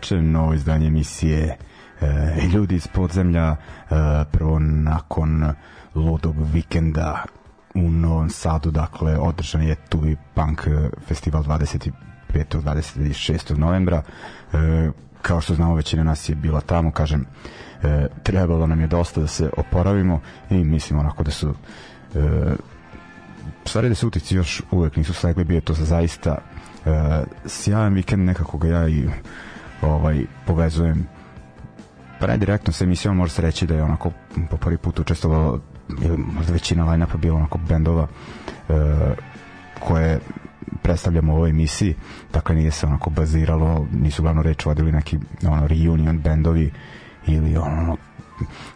Večer, novo izdanje emisije e, Ljudi iz podzemlja, e, prvo nakon ludog vikenda u Novom Sadu, dakle, održan je tu i punk festival 25. 26. novembra. E, kao što znamo, većina nas je bila tamo, kažem, e, trebalo nam je dosta da se oporavimo i mislim onako da su e, stvari da se utici još uvek nisu slegli, bio to za zaista uh, sjajan vikend nekako ga ja i ovaj povezujem. Pa ne direktno sa emisijom može se reći da je onako po prvi put učestvovalo ili možda većina line-upa bila onako bendova uh, koje predstavljamo u ovoj emisiji. Dakle nije se onako baziralo nisu glavno reč vodili neki ono reunion bendovi ili ono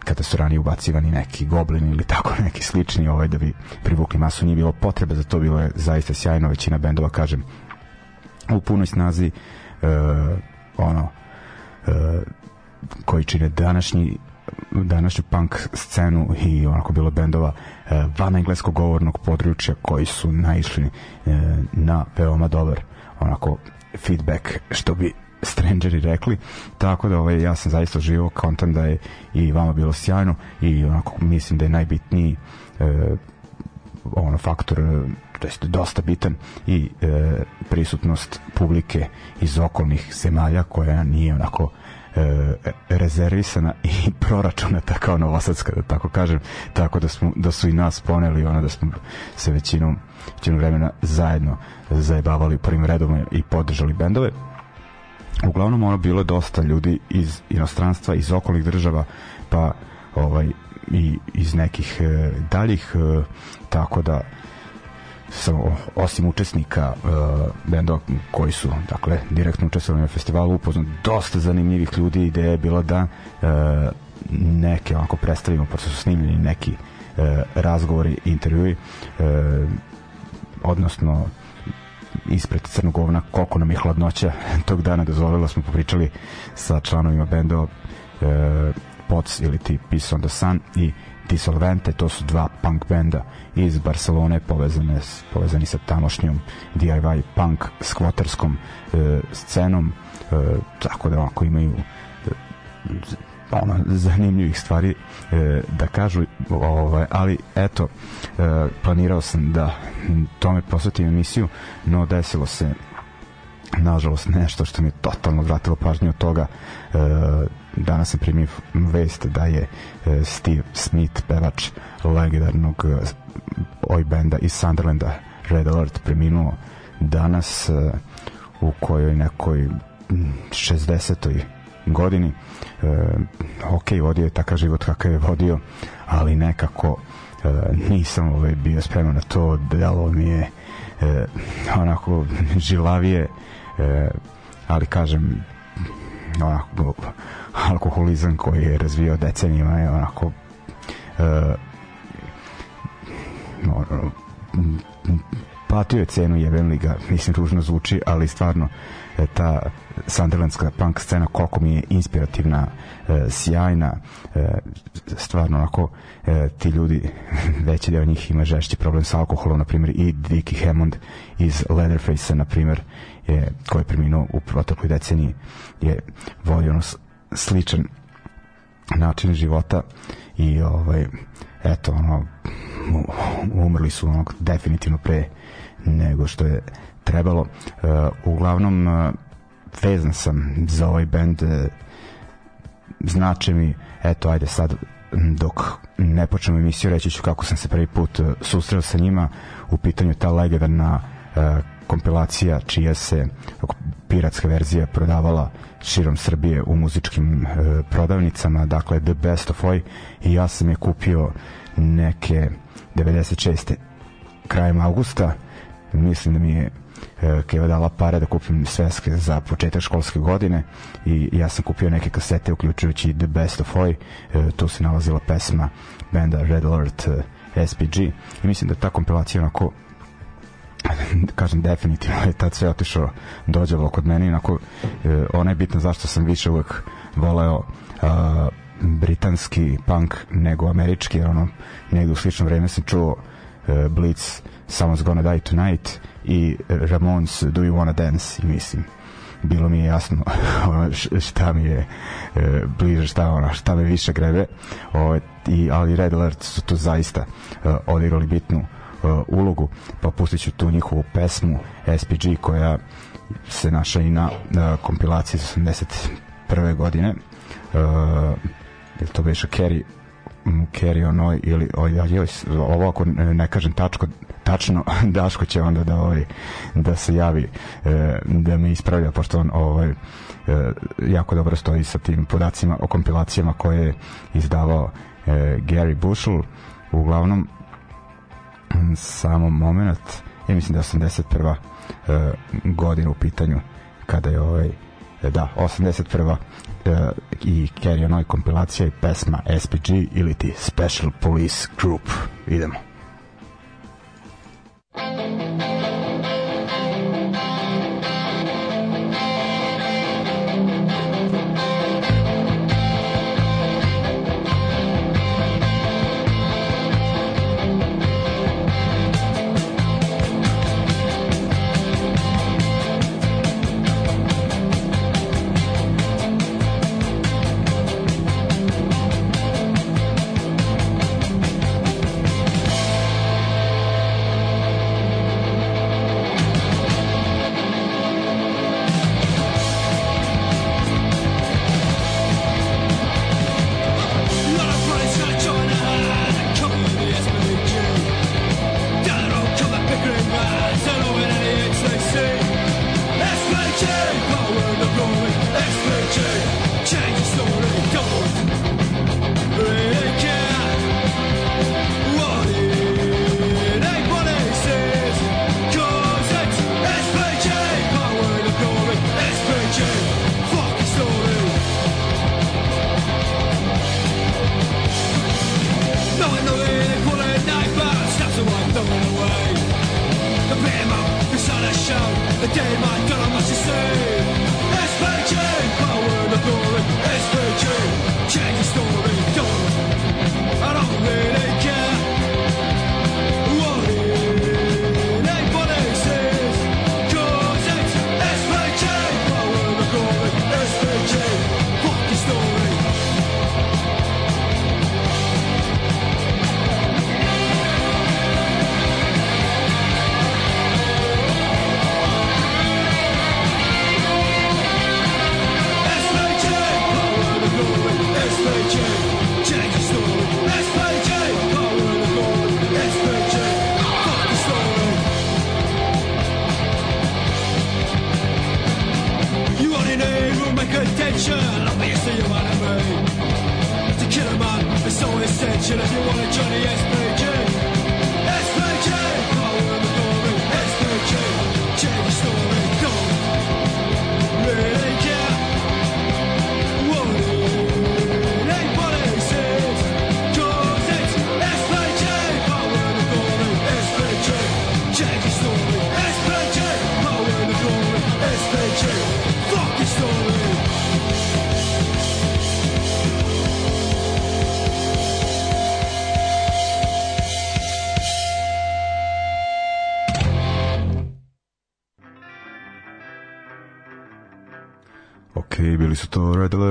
kada su ranije ubacivani neki goblin ili tako neki slični ovaj da bi privukli masu. Nije bilo potrebe za to bilo je zaista sjajno. Većina bendova kažem u punoj snazi uh, ono uh, koji čine današnji današnju punk scenu i onako bilo bendova uh, van engleskog govornog područja koji su naišli uh, na veoma dobar onako feedback što bi strangeri rekli. Tako da ovaj, ja sam zaista živo kontam da je i vama bilo sjajno i onako mislim da je najbitniji uh, ono faktor to jest dosta bitan i e, prisutnost publike iz okolnih zemalja koja nije onako e, rezervisana i proračunata kao Novosadska, da tako kažem, tako da, smo, da su i nas poneli, ono da smo se većinom, većinom vremena zajedno zajebavali prvim redom i podržali bendove. Uglavnom ono bilo dosta ljudi iz inostranstva, iz okolnih država, pa ovaj i iz nekih e, daljih e, tako da sam, osim učesnika uh, bendova koji su dakle direktno učestvovali na festivalu upoznat dosta zanimljivih ljudi. Ideja je bila da uh, neke onako predstavimo pošto su snimljeni neki uh, razgovori intervjui uh, odnosno ispred crnog govna koliko nam je hladnoća tog dana dozvolila smo popričali sa članovima bendova uh, Pots ili ti Peace on the Sun i Dissolvente, to su dva punk benda iz Barcelone povezane povezani sa tamošnjom DIY punk skvoterskom e, scenom e, tako da ovako imaju e, ono, zanimljivih stvari e, da kažu ovaj, ali eto e, planirao sam da tome posvetim emisiju no desilo se nažalost nešto što mi je totalno vratilo pažnju od toga e, danas sam primio vest da je e, Steve Smith pevač legendarnog e, oj benda iz Sunderlanda Red Alert preminuo danas e, u kojoj nekoj 60. godini ok, vodio je takav život kakav je vodio ali nekako nisam ovaj, bio spreman na to delo mi je onako žilavije ali kažem onako alkoholizam koji je razvio decenijima je onako uh, no, platio je cenu jeben li ga, mislim ružno zvuči, ali stvarno e, ta Sunderlandska punk scena koliko mi je inspirativna, e, sjajna, e, stvarno onako e, ti ljudi, veći deo njih ima žešći problem sa alkoholom, na primjer i Dickie Hammond iz Leatherface-a, na primjer, je, koji je preminuo u protekloj deceniji, je vodio ono sličan način života i ovaj eto ono umrli su onog definitivno pre nego što je trebalo. Uh, uglavnom uh, vezan sam za ovaj bend uh, znače mi eto ajde sad dok ne počnemo emisiju reći ću kako sam se prvi put susreo sa njima u pitanju ta legendarna uh, kompilacija čija se piratska verzija prodavala širom Srbije u muzičkim e, prodavnicama, dakle The Best of Oi i ja sam je kupio neke 96. krajem avgusta. Mislim da mi je e, Keva dala pare da kupim sveske za početak školske godine. I ja sam kupio neke kasete uključujući The Best of Oi e, tu se nalazila pesma benda Red Alert e, SPG i mislim da ta kompilacija onako kažem definitivno je tad sve otišao dođavo kod mene onako e, ona je bitna zašto sam više uvek voleo a, britanski punk nego američki jer ono negde u slično vreme sam čuo e, Blitz Someone's Gonna Die Tonight i Ramones Do You Wanna Dance i mislim bilo mi je jasno šta mi je e, bliže šta ona šta me više grebe. O, i, ali Red Alert su tu zaista e, odigrali bitnu e, ulogu pa pustit ću tu njihovu pesmu SPG koja se naša i na e, kompilaciji iz 81. godine e, je to beše Kerry Kerry onoj ili oj, oj, ovo ako ne kažem tačko, tačno Daško će onda da ovaj da se javi e, da me ispravlja pošto on ovaj e, jako dobro stoji sa tim podacima o kompilacijama koje je izdavao e, Gary Bushel uglavnom samo moment ja mislim da je 81. E, godina u pitanju kada je ovaj da, 81 uh, i Carry Onoj kompilacija i pesma SPG ili ti Special Police Group. Idemo.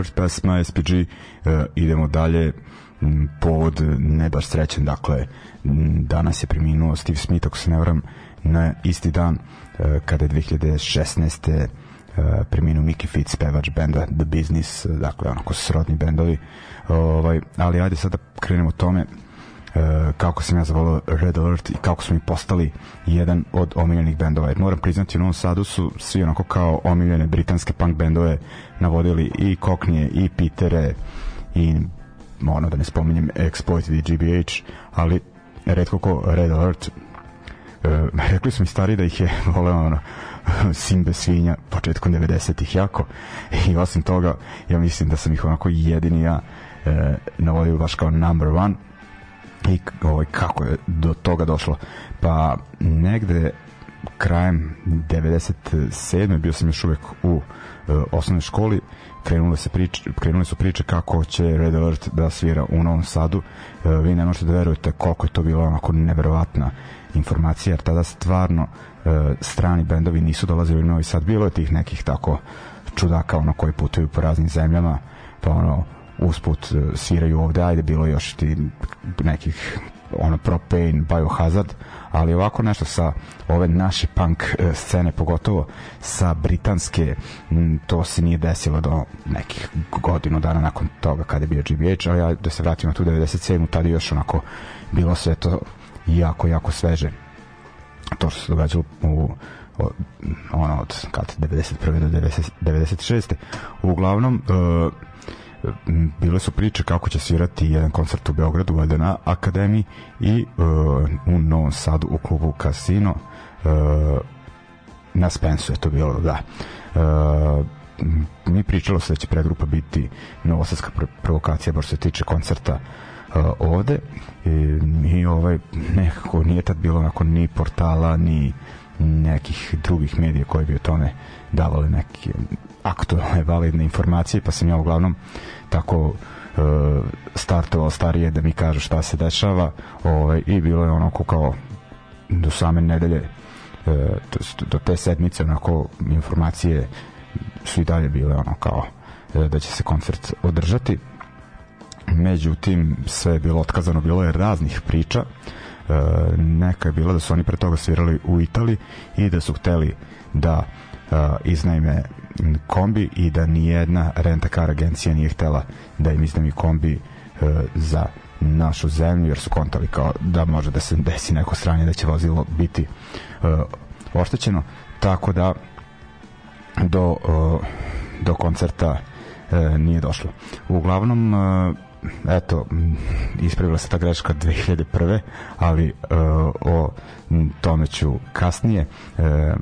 Red pesma SPG, e, idemo dalje, povod ne baš srećen, dakle, danas je preminuo Steve Smith, ako se ne vram, na isti dan uh, kada je 2016. Uh, preminuo Mickey Fitz, pevač benda The Business, dakle, onako srodni bendovi, ovaj, ali ajde sad da krenemo tome, E, kako sam ja zavolao Red Alert i kako smo mi postali jedan od omiljenih bendova. Jer moram priznati u Novom Sadu su svi onako kao omiljene britanske punk bendove navodili i Koknije i Pitere i ono da ne spominjem Exploited i GBH, ali redko ko Red Alert. Rekli su mi stari da ih je voleo ono, Simbe svinja početkom 90-ih jako. I osim toga ja mislim da sam ih onako jedini ja e, navolio baš kao number one i ovaj, kako je do toga došlo. Pa negde krajem 97. bio sam još uvek u e, osnovnoj školi. Krenule, se priče, krenule su priče kako će Red Alert da svira u Novom Sadu. E, vi ne možete da verujete koliko je to bilo onako neverovatna informacija jer tada stvarno e, strani bendovi nisu dolazili u Novi Sad. Bilo je tih nekih tako čudaka ono koji putuju po raznim zemljama pa ono usput e, sviraju ovde, ajde bilo još ti nekih ono Propane, Biohazard, ali ovako nešto sa ove naše punk e, scene, pogotovo sa britanske, to se nije desilo do nekih godinu dana nakon toga kada je bio GBH, ali ja da se vratimo tu 97. tada još onako bilo sve to jako, jako sveže. To što se događalo u ono od kad 91. do 90, 96. Uglavnom uh, bile su priče kako će svirati jedan koncert u Beogradu, valjda na Akademiji i uh, u Novom Sadu u klubu Casino uh, na Spensu je to bilo, da. Uh, mi pričalo se da će pregrupa biti novosadska provokacija, baš se tiče koncerta uh, ovde i, i ovaj nekako nije tad bilo onako ni portala ni nekih drugih medija koji bi o tome davali neke aktualne validne informacije pa sam ja uglavnom tako e, startovao starije da mi kaže šta se dešava ovaj, i bilo je onako kao do same nedelje e, do te sedmice onako informacije su i dalje bile ono kao e, da će se koncert održati. Međutim sve je bilo otkazano bilo je raznih priča e, neka je bila da su oni pre toga svirali u Italiji i da su hteli da e, iznajme kombi i da nijedna renta-car agencija nije htela da im iznajmi kombi e, za našu zemlju jer su kontali kao da može da se desi neko stranje da će vozilo biti e, oštećeno tako da do, e, do koncerta e, nije došlo uglavnom e, eto ispravila se ta greška 2001. ali e, o tome ću kasnije e,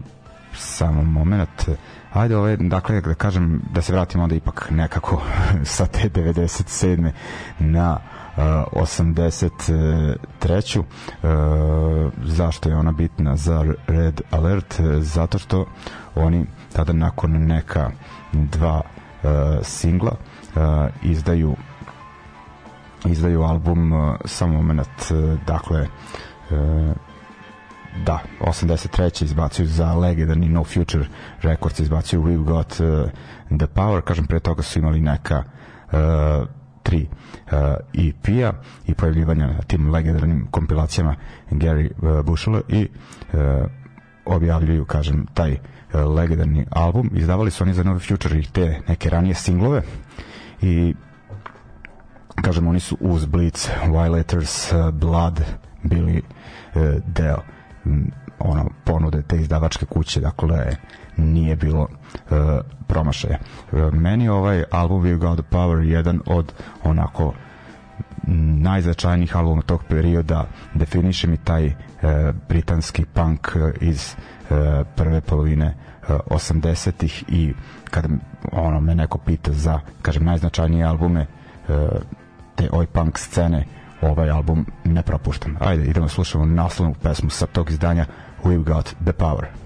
samo moment ajde ove, dakle da kažem da se vratimo onda ipak nekako sa te 97. na uh, 83. Uh, zašto je ona bitna za Red Alert zato što oni tada nakon neka dva uh, singla uh, izdaju izdaju album uh, samo moment uh, dakle uh, da, 83. izbacuju za legendarni No Future Records izbacuju We've Got uh, The Power, kažem pre toga su imali neka uh, tri uh, EP-a i pojavljivanja na tim legendarnim kompilacijama Gary uh, Bushela i uh, objavljuju, kažem, taj uh, legendarni album. Izdavali su oni za Nove Future i te neke ranije singlove i kažem, oni su uz Blitz, Violators, uh, Blood bili uh, deo ono ponude te izdavačke kuće dakle nije bilo uh, promašaja. Uh, meni ovaj album We Got The Power jedan od onako najznačajnijih albuma tog perioda. Definiše mi taj uh, britanski punk iz uh, prve polovine uh, 80-ih i kad ono me neko pita za kažem najznačajnije albume uh, te oj punk scene ovaj album ne propuštam. Ajde, idemo slušamo naslovnu pesmu sa tog izdanja We've Got The Power.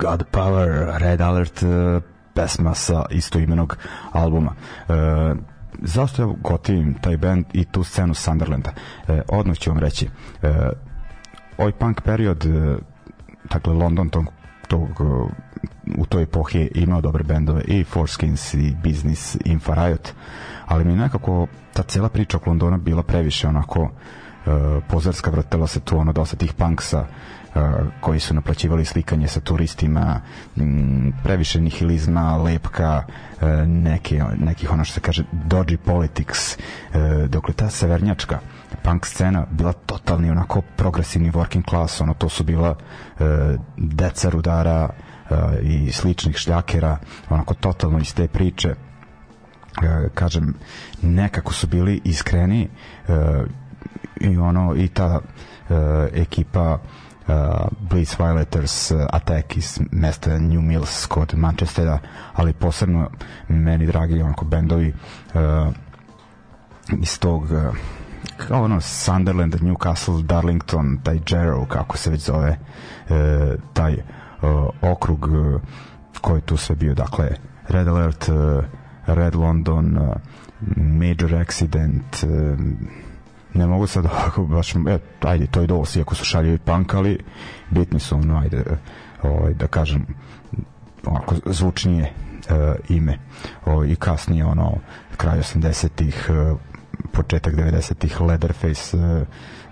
The Power, Red Alert, uh, pesma sa istoimenog albuma. Uh, zašto ja gotivim taj band i tu scenu Sunderlanda? Uh, odmah ću vam reći. Uh, ovaj punk period, uh, dakle, London tog, tog uh, u toj epohi imao dobre bendove i Forskins i Business, Infa Riot, ali mi nekako ta cela priča oko Londona bila previše onako uh, pozarska vrtela se tu ono dosta tih punksa koji su naplaćivali slikanje sa turistima, previše nihilizma, lepka, neke, nekih ono što se kaže dodgy politics, dokle ta severnjačka punk scena bila totalni onako progresivni working class, ono to su bila deca rudara i sličnih šljakera, onako totalno iz te priče. Kažem, nekako su bili iskreni i ono i ta ekipa uh, Blitz Violators uh, Attack iz mesta New Mills kod Manchestera, ali posebno meni dragi onako bendovi uh, iz tog uh, kao ono Sunderland, Newcastle, Darlington, taj Jarrow, kako se već zove, uh, taj uh, okrug uh, koji tu sve bio, dakle Red Alert, uh, Red London, uh, Major Accident, uh, ne mogu sad ovako baš, e, ajde, to je dosti ako su šaljevi punk, ali bitni su, ono, ajde, ovaj, da kažem, ovako zvučnije e, ime. O, i kasnije ono kraj 80-ih e, početak 90-ih Leatherface e,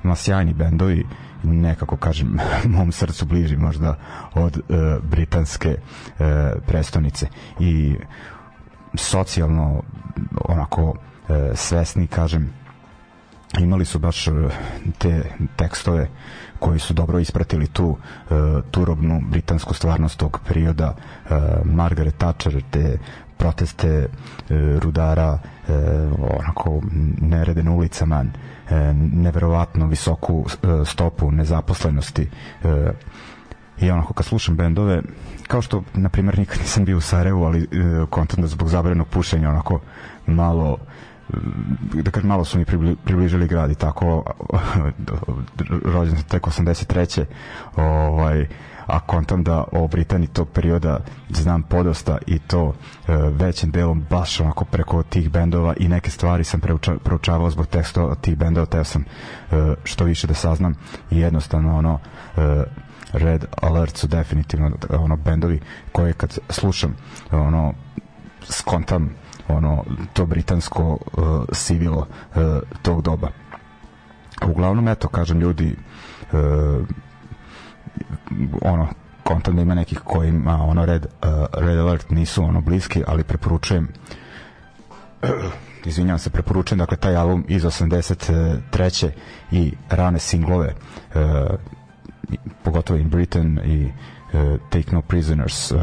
ma sjajni bendovi nekako kažem mom srcu bliži možda od e, britanske e, prestonice. I socijalno onako e, svesni kažem imali su baš e, te tekstove koji su dobro ispratili tu uh, turobnu britansku stvarnost tog perioda uh, Margaret Thatcher te proteste rudara onako nerede na ulicama neverovatno visoku stopu nezaposlenosti i onako kad slušam bendove kao što na primjer nikad nisam bio u Sarajevu ali uh, kontent da zbog zabrenog pušenja onako malo da kažem, malo su mi približili grad i tako rođen sam tek 83. ovaj, a kontam da o Britaniji tog perioda znam podosta i to e, većim delom baš onako preko tih bendova i neke stvari sam preuča, proučavao zbog teksta tih bendova, teo sam e, što više da saznam i jednostavno ono e, Red Alert su definitivno ono bendovi koje kad slušam ono skontam ono to britansko uh, sivilo uh, tog doba. Uglavnom, eto, kažem, ljudi uh, ono, kontam da ima nekih kojima ono red, uh, red alert nisu ono bliski, ali preporučujem izvinjavam se, preporučujem dakle taj album iz 83. i rane singlove uh, pogotovo in Britain i uh, Take No Prisoners uh,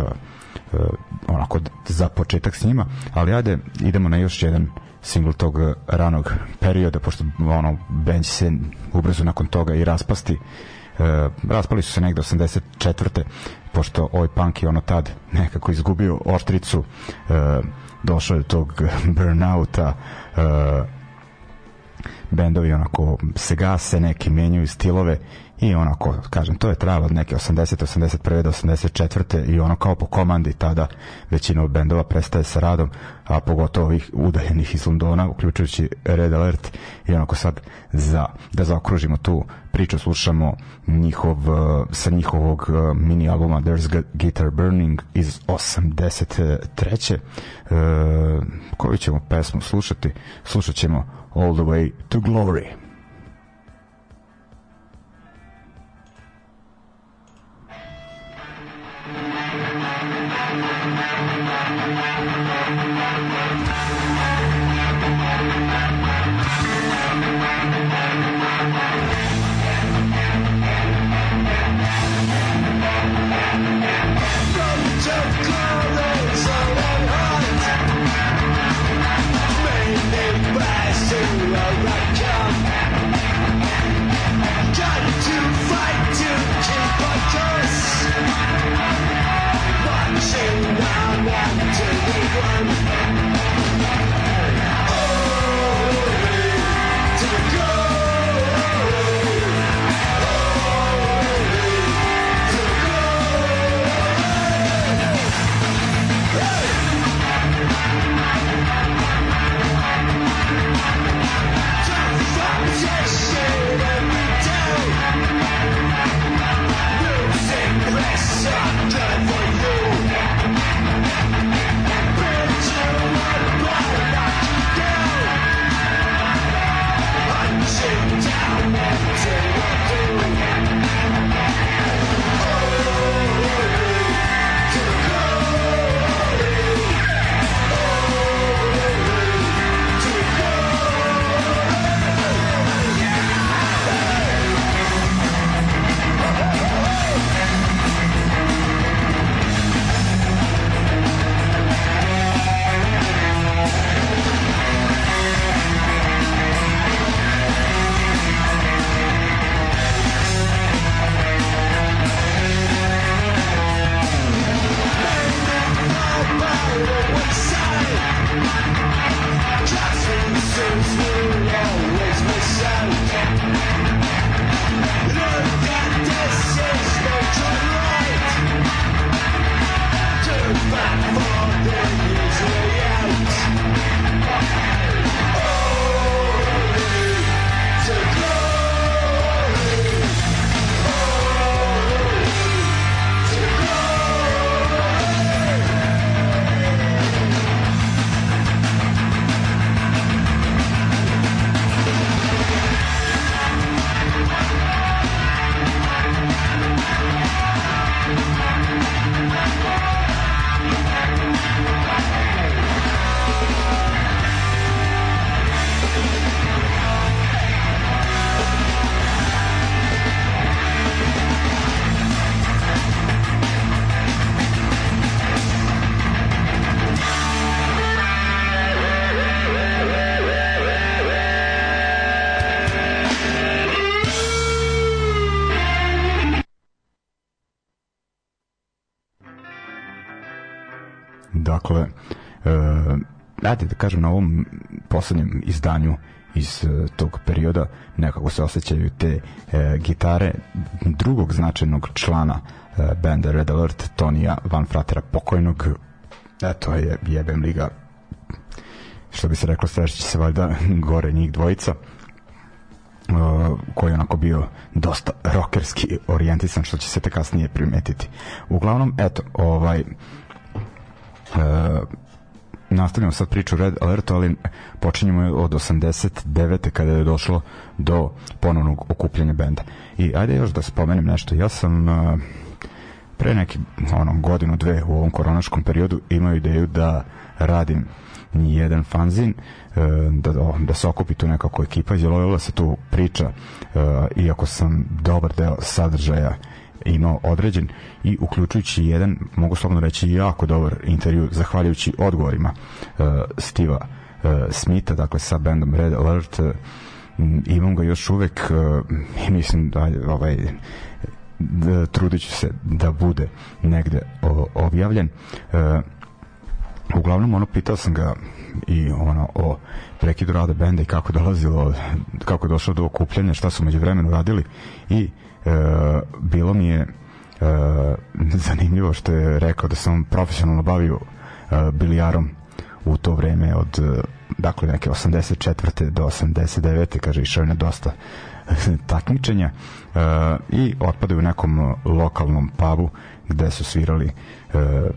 onako za početak s njima, ali ajde idemo na još jedan singl tog ranog perioda, pošto ono, band se ubrzo nakon toga i raspasti. E, raspali su se negde 84. pošto ovaj punk je ono tad nekako izgubio oštricu e, došao je do tog burnouta e, bendovi onako se gase, neki menjaju stilove i onako, kažem, to je trajalo od neke 80. 81. do 84. i ono kao po komandi tada većina bendova prestaje sa radom, a pogotovo ovih udaljenih iz Londona, uključujući Red Alert i onako sad za, da zaokružimo tu priču, slušamo njihov, sa njihovog mini albuma There's Guitar Burning iz 83. E, koju ćemo pesmu slušati? Slušat ćemo All the Way to Glory. Ajde da kažem na ovom poslednjem izdanju iz uh, tog perioda nekako se osjećaju te uh, gitare drugog značajnog člana uh, benda Red Alert, Tonija Van Fratera pokojnog. Eto je jebem liga što bi se reklo sreći se valjda gore njih dvojica uh, koji je onako bio dosta rokerski orijentisan što će se te kasnije primetiti. Uglavnom eto ovaj uh, nastavljamo sad priču Red Alertu, ali počinjemo od 89. kada je došlo do ponovnog okupljanja benda. I ajde još da spomenem nešto. Ja sam uh, pre neki ono, godinu, dve u ovom koronaškom periodu imao ideju da radim jedan fanzin e, da, da se okupi tu nekako ekipa izjelovila se tu priča e, iako sam dobar deo sadržaja imao određen i uključujući jedan, mogu slobodno reći, jako dobar intervju, zahvaljujući odgovorima uh, Stiva uh, Smitha, dakle sa bandom Red Alert, uh, imam ga još uvek uh, mislim da ovaj, da, trudit ću se da bude negde o, objavljen. Uh, uglavnom ono pitao sam ga i ono o prekidu rada benda i kako dolazilo kako došlo do okupljanja šta su među vremenu radili i e, bilo mi je e, zanimljivo što je rekao da sam profesionalno bavio e, bilijarom u to vreme od e, dakle neke 84. do 89. kaže išao na dosta takmičenja e, i otpadaju u nekom lokalnom pubu gde su svirali e,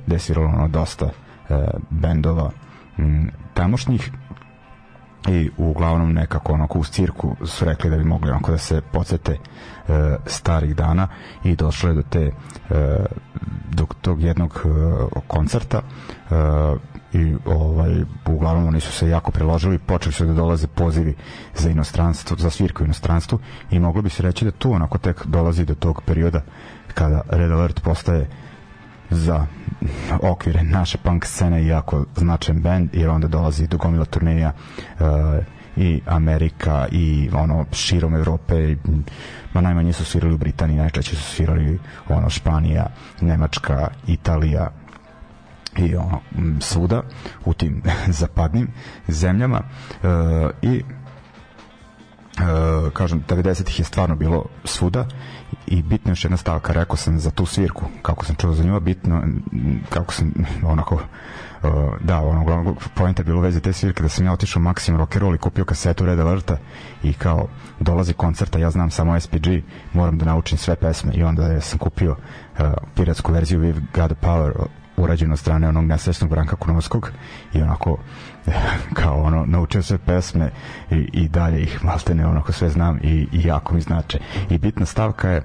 gde je sviralo ono dosta e, bendova m, tamošnjih i uglavnom nekako onako uz cirku su rekli da bi mogli onako da se podsete e, starih dana i došlo je do te e, do tog jednog e, koncerta e, i ovaj uglavnom oni su se jako priložili počeli su da dolaze pozivi za inostranstvo za svirku u inostranstvu i moglo bi se reći da tu onako tek dolazi do tog perioda kada Red Alert postaje za okvire naše punk scene jako značajan band jer onda dolazi do gomila turneja uh, i Amerika i ono širom Evrope ma najmanje su svirali u Britaniji najčešće su svirali ono Španija, Nemačka Italija i ono svuda u tim zapadnim zemljama uh, i uh, kažem 90-ih je stvarno bilo svuda i bitno još jedna stavka rekao sam za tu svirku kako sam čuo za nju bitno kako sam onako uh, da ono glavno poenta je bilo veze te svirke da sam ja otišao Maxim Rock'n'Roll i kupio kasetu Red Alerta i kao dolazi koncerta ja znam samo SPG moram da naučim sve pesme i onda sam kupio uh, piratsku verziju We've Got the Power urađeno od strane onog nesrećnog Branka Kunovskog i onako kao ono naučio sve pesme i, i dalje ih maltene onako sve znam i, i jako mi znače. I bitna stavka je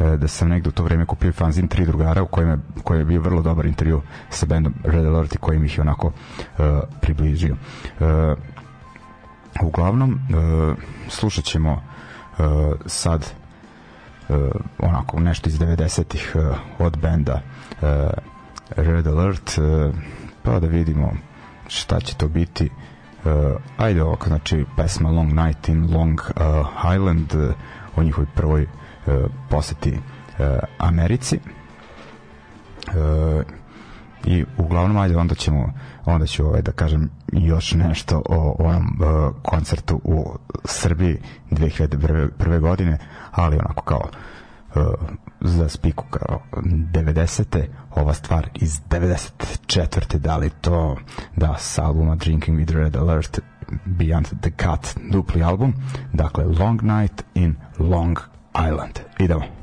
e, da sam negde u to vreme kupio fanzin tri drugara u kojem je, koji je bio vrlo dobar intervju sa bandom Red Alert i kojim ih je onako uh, približio. Uh, uglavnom uh, slušat ćemo uh, sad uh, onako nešto iz 90-ih uh, od benda uh, Red Alert uh, pa da vidimo šta će to biti uh, ajde ovako znači pesma Long Night in Long uh, Island o njihovoj prvoj poseti Americi i uglavnom ajde onda ćemo onda ću ovaj da kažem još nešto o onom koncertu u Srbiji 2001. godine ali onako kao za spiku kao 90. ova stvar iz 94. da li to da sa albuma Drinking with Red Alert Beyond the Cut dupli album dakle Long Night in Long Island idemo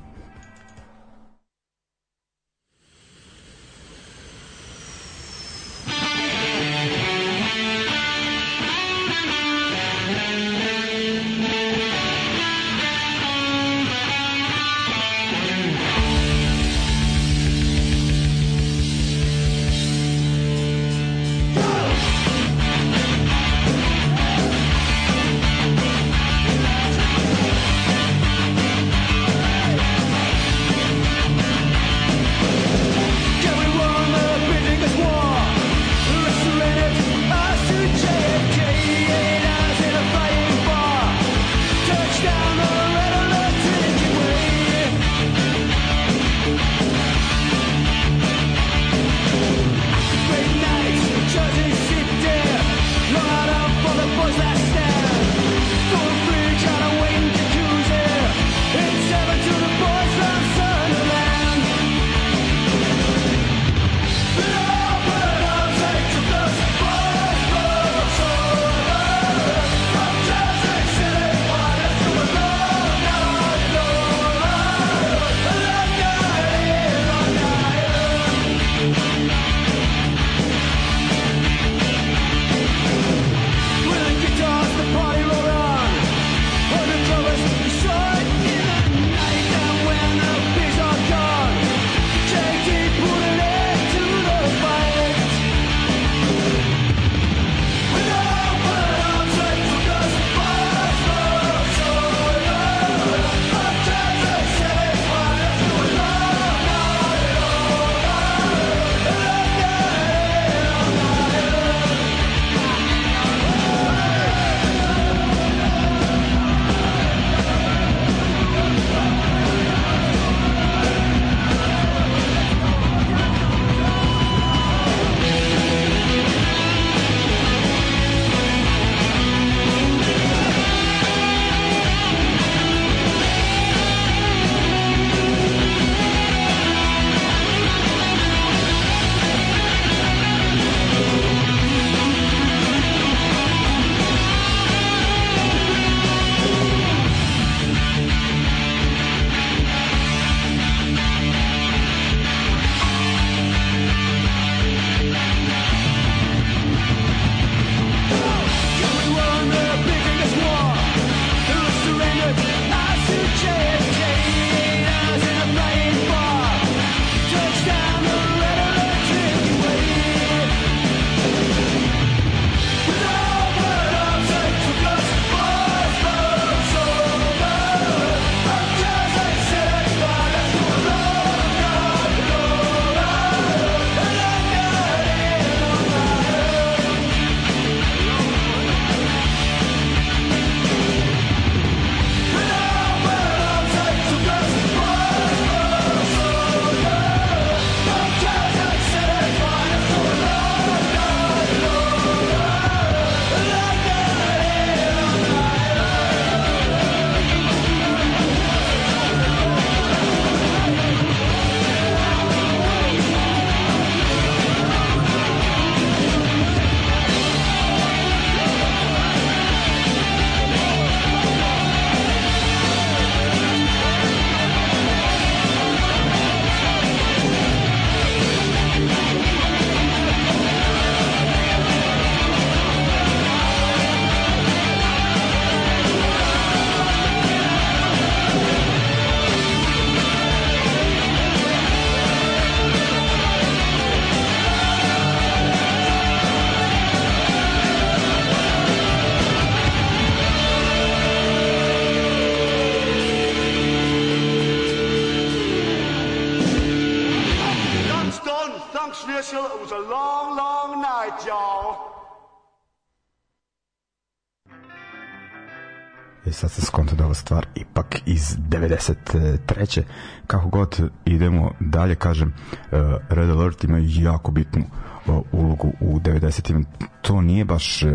93. Kako god idemo dalje, kažem, uh, Red Alert ima jako bitnu uh, ulogu u 90. To nije baš uh,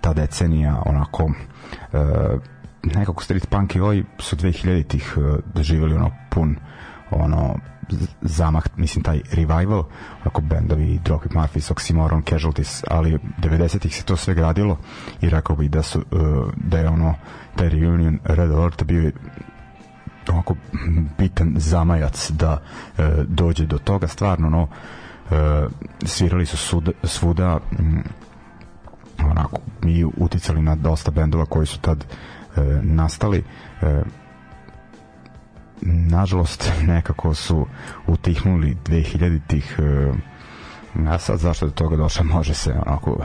ta decenija onako nekako street punk i ovaj su 2000-ih uh, doživjeli ono pun ono zamah, mislim taj revival, onako bendovi Dropkick Murphys, Oxymoron, Casualties, ali 90-ih se to sve gradilo i rekao bih da su da je ono taj reunion Red Alert bio onako bitan zamajac da uh, dođe do toga. Stvarno no uh, svirali su sud, svuda um, onako i uticali na dosta bendova koji su tad uh, nastali. Uh, nažalost nekako su utihnuli 2000-ih e, a sad zašto do toga došlo može se onako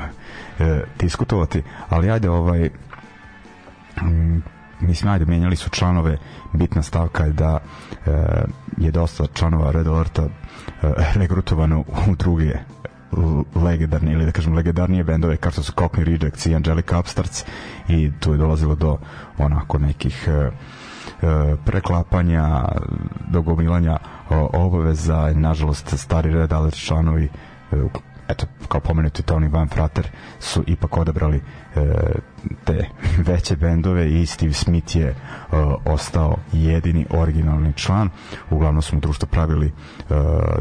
e, diskutovati ali ajde ovaj m, mislim ajde menjali su članove bitna stavka je da e, je dosta članova Red Alerta e, regrutovano u druge legendarne ili da kažem legendarnije bendove kao što su Cockney Rejects i Angelica Upstarts i tu je dolazilo do onako nekih e, E, preklapanja, dogomilanja obaveza, nažalost stari red alert članovi e, eto, kao pomenuti Tony Van Frater su ipak odabrali e, te veće bendove i Steve Smith je e, ostao jedini originalni član. Uglavnom smo društvo pravili e,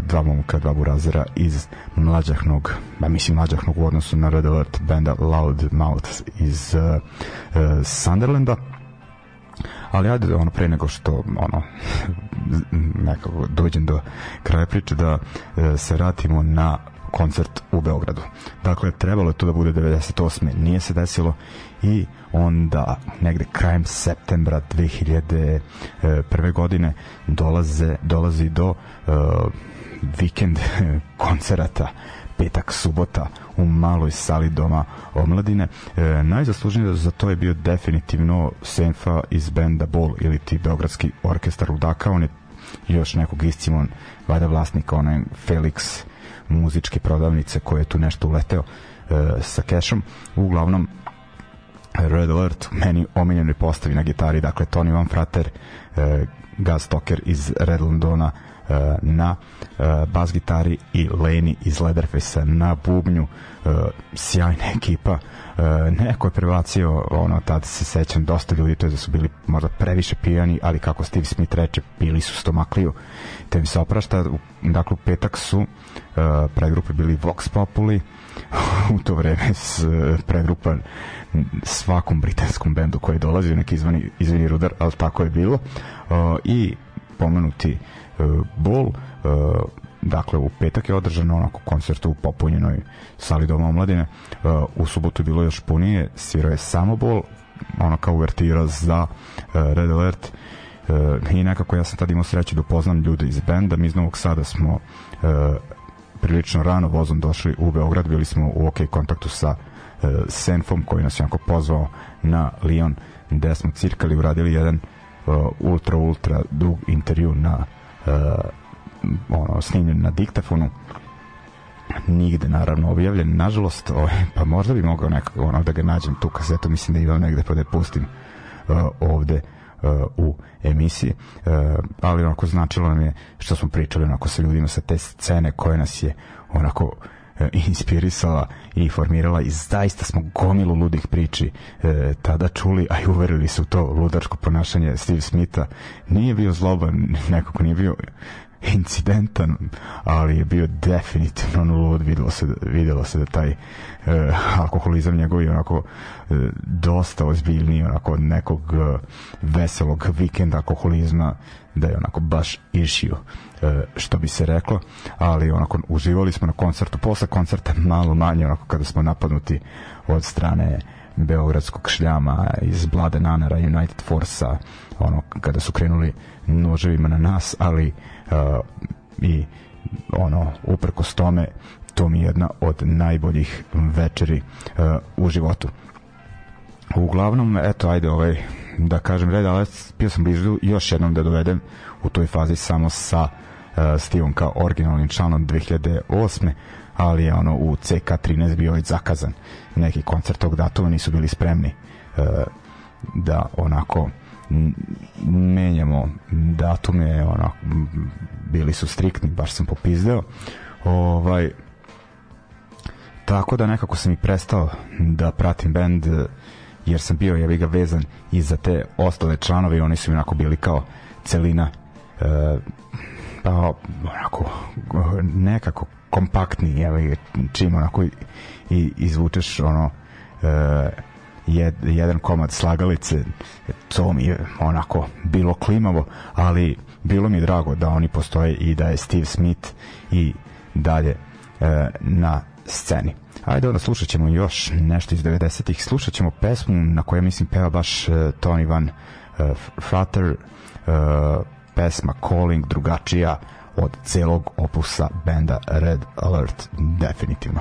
dva momka, dva burazera iz mlađahnog, ba mislim mlađahnog u odnosu na Red Alert benda Loud Mouth iz e, e, Sunderlanda. Ali ajde ono pre nego što ono nekako dođem do kraja priče da e, se vratimo na koncert u Beogradu. Dakle, trebalo je to da bude 98. Nije se desilo i onda negde krajem septembra 2001. godine dolaze, dolazi do uh, vikend koncerata petak, subota u maloj sali doma omladine. E, najzaslužniji za to je bio definitivno Senfa iz benda Bol ili ti Beogradski orkestar Udaka. On je još nekog iscimon, vada vlasnika, onaj Felix muzičke prodavnice koje je tu nešto uleteo e, sa kešom. Uglavnom, Red Alert, meni omiljeni postavi na gitari, dakle Tony Van Frater, e, Gaz Toker iz Red Londona, na eh, bas gitari i Leni iz Leatherface na bubnju eh, sjajna ekipa. Neko je prebacio ono tad se sećam dosta ljudi to je da su bili možda previše pijani ali kako Steve Smith reče pili su stomakliju. Te mi se oprašta dakle u petak su pregrupe bili Vox Populi u to vreme s pregrupa svakom britanskom bendu koji dolazi neki izvani, izvini rudar ali tako je bilo. I pomenuti E, bol e, dakle u petak je održano onako koncert u popunjenoj sali Doma omladine. E, u subotu je bilo još punije svirao je samo bol ono kao uvertira za Red Alert. I nekako ja sam tad imao sreću da upoznam ljude iz benda. Mi iz Novog Sada smo prilično rano vozom došli u Beograd. Bili smo u ok kontaktu sa Senfom koji nas je onako pozvao na Lyon gde smo cirkali uradili jedan ultra ultra dug intervju na uh, ono, snimljen na diktafonu. Nigde naravno objavljen. Nažalost ovaj, pa možda bi mogao nekako ono da ga nađem tu kasetu. Mislim da imam negde pa da je pustim uh, ovde uh, u emisiji. Uh, ali onako značilo nam je što smo pričali onako sa ljudima sa te scene koje nas je onako uh, inspirisala i formirala i zaista smo gomilu ludih priči e, tada čuli, a i uverili su to ludačko ponašanje Steve Smitha. Nije bio zloban, nekako nije bio incidentan, ali je bio definitivno lud, videlo se, videlo se da taj e, alkoholizam njegov je onako e, dosta ozbiljniji onako od nekog e, veselog vikenda alkoholizma da je onako baš išio e, što bi se reklo. Ali onako uživali smo na koncertu. Posle koncerta malo manje onako kada smo napadnuti od strane beogradskog šljama iz Blade Nanara United Force-a ono kada su krenuli noževima na nas ali uh, i ono uprkos tome to mi je jedna od najboljih večeri uh, u životu uglavnom eto ajde ovaj da kažem red ali bio sam blizu još jednom da dovedem u toj fazi samo sa uh, Stevom kao originalnim članom 2008. ali je ono u CK13 bio već zakazan. Neki koncert tog datuma, nisu bili spremni uh, da onako menjamo datume onako, bili su striktni baš sam popizdeo. Ovaj tako da nekako sam i prestao da pratim bend jer sam bio ja ga vezan i za te ostale članove i oni su mi onako bili kao celina. E, pa onako nekako kompaktni evo, čim onako i, izvučeš ono e, jed, jedan komad slagalice to mi je onako bilo klimavo ali bilo mi drago da oni postoje i da je Steve Smith i dalje e, na sceni Ajde onda slušat ćemo još nešto iz 90-ih. Slušat ćemo pesmu na kojoj mislim peva baš uh, Tony Van uh, Frater, uh, pesma Calling, drugačija od celog opusa benda Red Alert, definitivno.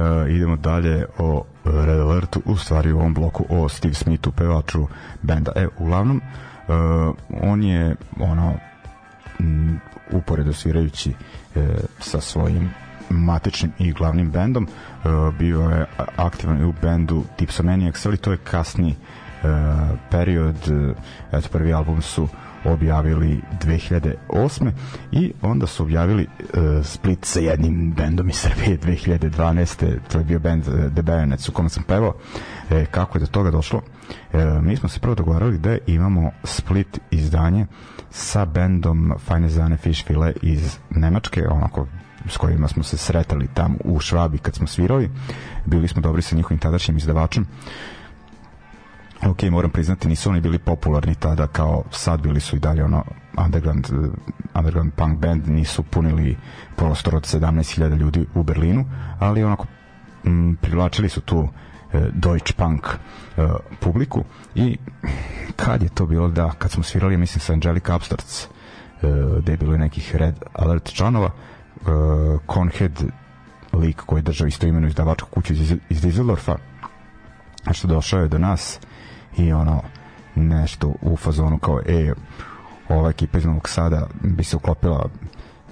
Uh, idemo dalje o Red Alertu, u stvari u ovom bloku o Steve Smithu, pevaču benda. E, uglavnom, uh, on je ono m, uporedo svirajući uh, sa svojim matičnim i glavnim bendom uh, bio je aktivan u bendu Tipsomaniacs, ali to je kasni uh, period uh, eto prvi album su objavili 2008. i onda su objavili uh, split sa jednim bendom iz Srbije 2012. To je bio band uh, The Bayonets u kom sam pevao. E, kako je do toga došlo? E, mi smo se prvo dogovarali da imamo split izdanje sa bendom Fine Zane Fishville iz Nemačke, onako s kojima smo se sretali tamo u Švabi kad smo svirali. Bili smo dobri sa njihovim tadašnjim izdavačem ok, moram priznati, nisu oni bili popularni tada kao sad, bili su i dalje ono underground, underground punk band, nisu punili prostor od 17.000 ljudi u Berlinu, ali onako m, privlačili su tu e, Deutsche Punk e, publiku i kad je to bilo da, kad smo svirali, mislim sa Angelica Upstarts, e, gde je bilo nekih Red Alert članova, e, Conhead lik koji je držao isto imenu izdavačku kuću iz, iz Düsseldorfa, što došao je do nas i ono nešto u fazonu kao e ova ekipa iz Novog Sada bi se uklopila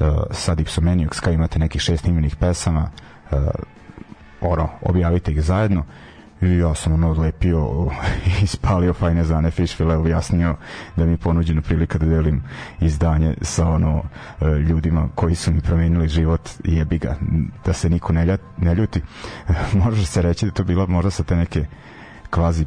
uh, sa Dipsomaniacs kao imate nekih šest imenih pesama uh, ono, objavite ih zajedno. I ja sam ono odlepio i spalio fajne zane Fishville objasnio da mi je ponuđena prilika da delim izdanje sa ono uh, ljudima koji su mi promenili život jebi ga da se niko ne, ne ljuti. Može se reći da to bila možda sa te neke kvazi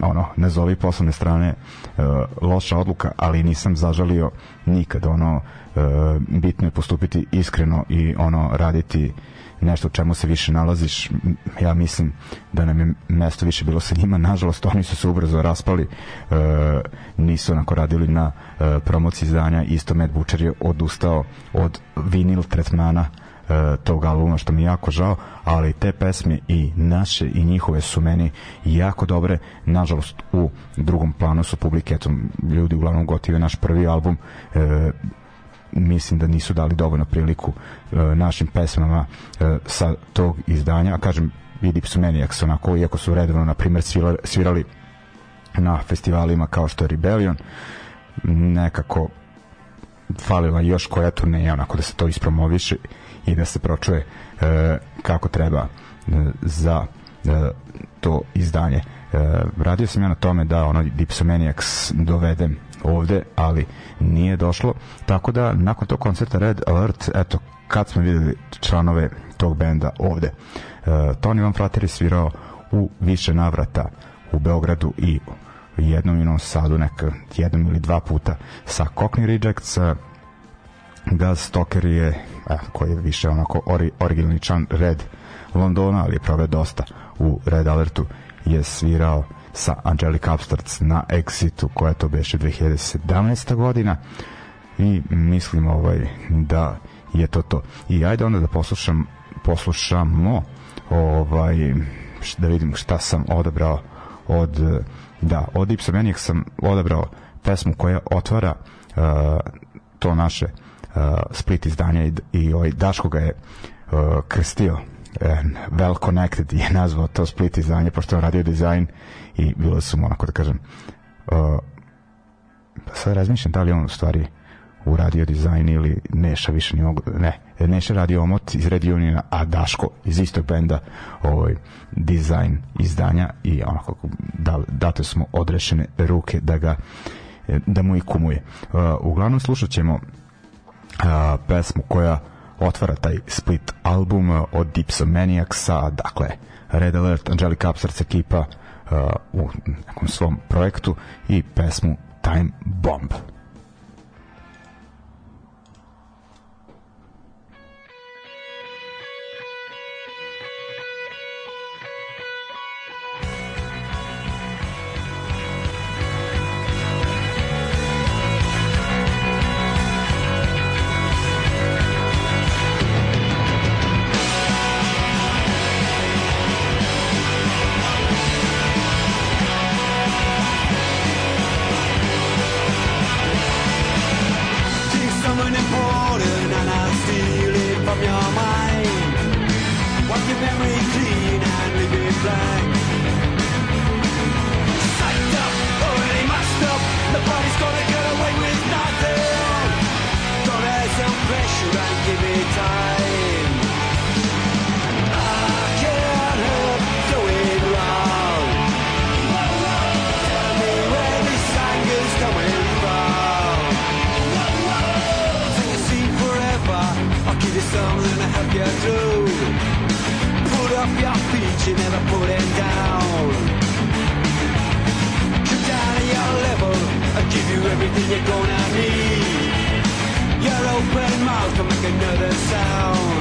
ono, nazovi poslovne strane uh, loša odluka, ali nisam zažalio nikad, ono, uh, bitno je postupiti iskreno i ono, raditi nešto u čemu se više nalaziš. Ja mislim da nam je mesto više bilo sa njima. Nažalost oni su se ubrzo raspali uh, nisu onako radili na uh, promociji izdanja. Isto Matt Butcher je odustao od vinil tretmana E, tog albuma što mi jako žao, ali te pesme i naše i njihove su meni jako dobre, nažalost u drugom planu su publike, eto ljudi uglavnom gotive naš prvi album e, mislim da nisu dali dovoljno priliku e, našim pesmama e, sa tog izdanja, a kažem vidi Psomaniacs onako, iako su redovno na svirali, svirali na festivalima kao što je Rebellion nekako falila još koja turneja onako da se to ispromoviše i da se pročuje e, kako treba e, za e, to izdanje. E, radio sam ja na tome da ono Dipsomaniacs dovedem ovde, ali nije došlo, tako da nakon tog koncerta Red Alert, eto, kad smo videli članove tog benda ovde, e, Tony Van Frater je svirao u više navrata u Beogradu i jednom i Novom Sadu neka jednom ili dva puta sa Cockney Rejects Gaz Stoker je eh, koji je više onako ori, originalni član Red Londona, ali je prove dosta u Red Alertu je svirao sa Angelica Upstarts na Exitu koja to beše 2017. godina i mislim ovaj da je to to i ajde onda da poslušam poslušamo ovaj da vidim šta sam odabrao od da od Ipsomaniac sam odabrao pesmu koja otvara uh, to naše uh, split izdanja i, i ovaj Daško ga je uh, krstio well connected je nazvao to split izdanje pošto je radio dizajn i bilo su onako da kažem uh, sad razmišljam da li on u stvari uradio dizajn ili Neša više ne mogu, ne, Neša radio omot iz Red Uniona, a Daško iz istog benda ovaj, dizajn izdanja i onako da, date smo odrešene ruke da ga da mu i kumuje. Uh, uglavnom slušat ćemo a, pesmu koja otvara taj split album od Dipsomaniacsa, dakle Red Alert, Angelica Upstarts ekipa uh, u nekom svom projektu i pesmu Time Bomb. she never put it down. Come down to your level, I'll give you everything you're gonna need. Your open mouth will make another sound.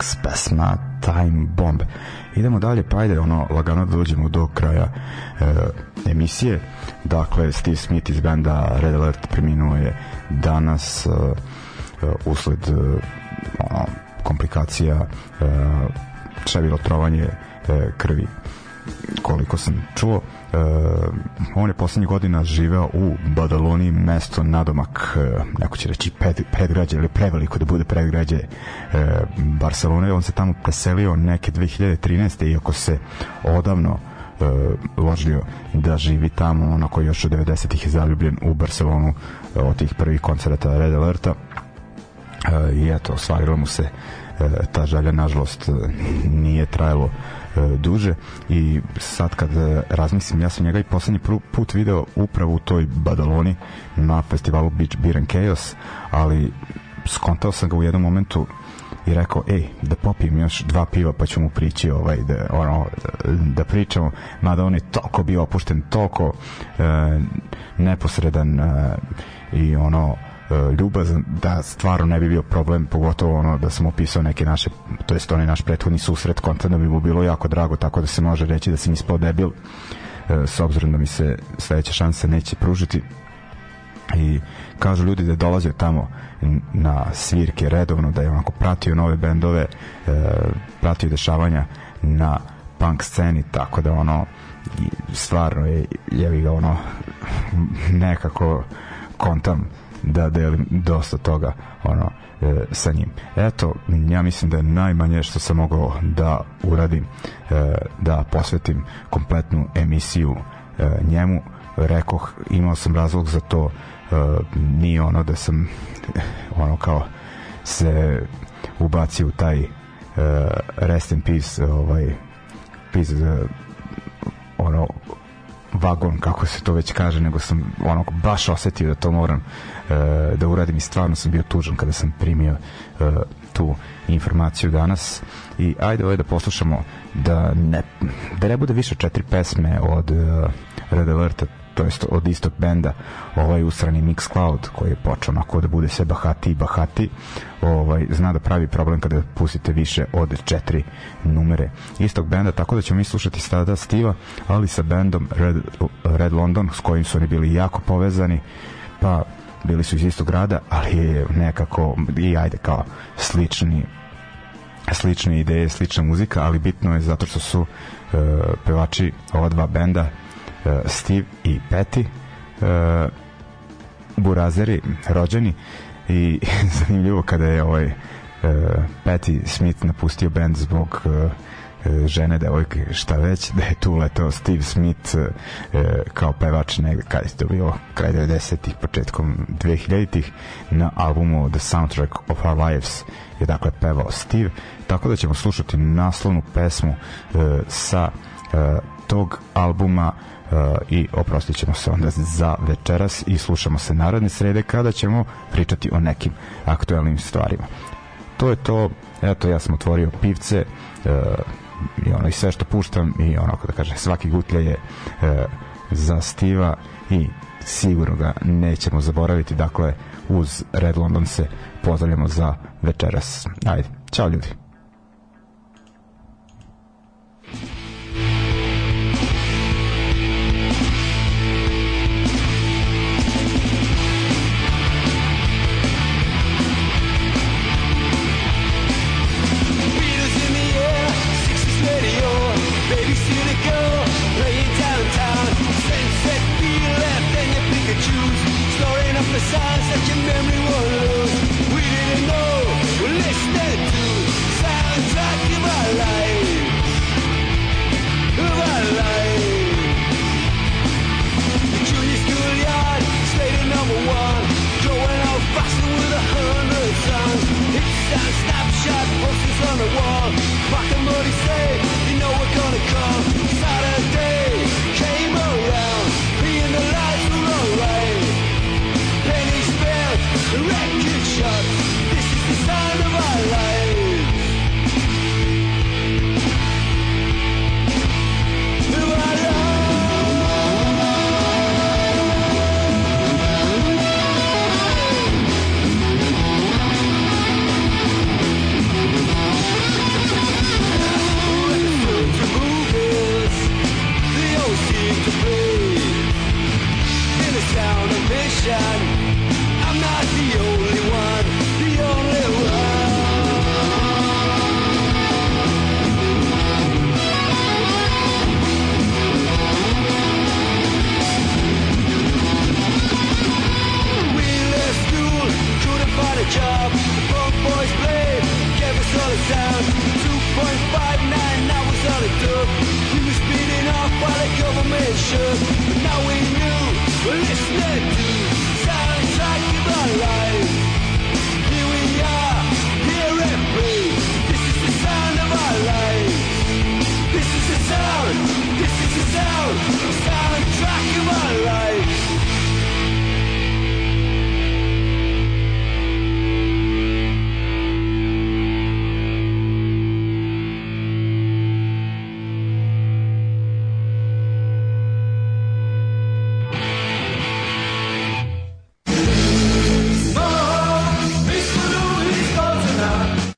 Dipsomaniacs pesma Time Bomb. Idemo dalje, pa ajde ono, lagano da dođemo do kraja e, emisije. Dakle, Steve Smith iz benda Red Alert preminuo je danas e, e usled e, ono, komplikacija e, čevilo trovanje e, krvi koliko sam čuo e, on je poslednjih godina živeo u Badaloni, mesto nadomak, e, neko će reći pred, predgrađe ili preveliko da bude predgrađe e, Barcelone. On se tamo preselio neke 2013. iako se odavno e, ložio da živi tamo, onako još od 90-ih je zaljubljen u Barcelonu e, od tih prvih koncerta Red Alerta e, i eto, ostvarilo mu se e, ta želja, nažalost, nije trajalo E, duže i sad kad e, razmislim, ja sam njega i poslednji put video upravo u toj Badaloni na festivalu Beach Beer and Chaos, ali skontao sam ga u jednom momentu i rekao, ej, da popim još dva piva pa ću mu prići ovaj, da, ono, da pričamo, mada on je toliko bio opušten, toliko e, neposredan e, i ono E, ljubazan da stvarno ne bi bio problem pogotovo ono da sam opisao neke naše to jest onaj naš prethodni susret kontent da bi mu bilo jako drago tako da se može reći da sam ispao debil e, s obzirom da mi se sledeća šansa neće pružiti. I kažu ljudi da je dolazio tamo na svirke redovno, da je onako pratio nove bendove, e, pratio dešavanja na punk sceni, tako da ono stvarno je jevi ga ono nekako kontam da delim dosta toga ono e, sa njim. Eto, ja mislim da je najmanje što sam mogao da uradim e, da posvetim kompletnu emisiju e, njemu. Rekoh, imao sam razlog za to e, nije ono da sam ono kao se ubacio u taj e, rest in peace ovaj peace uh, ono vagon, kako se to već kaže, nego sam ono baš osetio da to moram e, da uradim i stvarno sam bio tužan kada sam primio e, tu informaciju danas. I ajde ovaj da poslušamo da ne, da ne bude više četiri pesme od e, Red Alerta to jest od istog benda, ovaj usrani Mixcloud koji je počeo onako da bude sve bahati i bahati, ovaj, zna da pravi problem kada pustite više od četiri numere istog benda, tako da ćemo mi slušati sada Stiva, ali sa bendom Red, Red London, s kojim su oni bili jako povezani, pa bili su iz istog grada, ali je nekako i ajde kao slični slične ideje, slična muzika, ali bitno je zato što su uh, pevači ova dva benda uh, Steve i Patty uh, burazeri rođeni. I zanimljivo kada je ovaj uh, Patty Smith napustio bend zbog uh, žene, devojke, šta već, da je tu letao Steve Smith e, kao pevač negde, kada je to bilo, kraj 90-ih, početkom 2000-ih, na albumu The Soundtrack of Our Lives je dakle pevao Steve, tako da ćemo slušati naslovnu pesmu e, sa e, tog albuma e, i oprostit ćemo se onda za večeras i slušamo se narodne srede kada ćemo pričati o nekim aktuelnim stvarima. To je to, eto ja sam otvorio pivce, e, i ono i sve što puštam i ono da kaže svaki gutlja je e, za Stiva i sigurno ga nećemo zaboraviti. Dakle uz Red London se pozdravljamo za večeras. Ajde, čao ljudi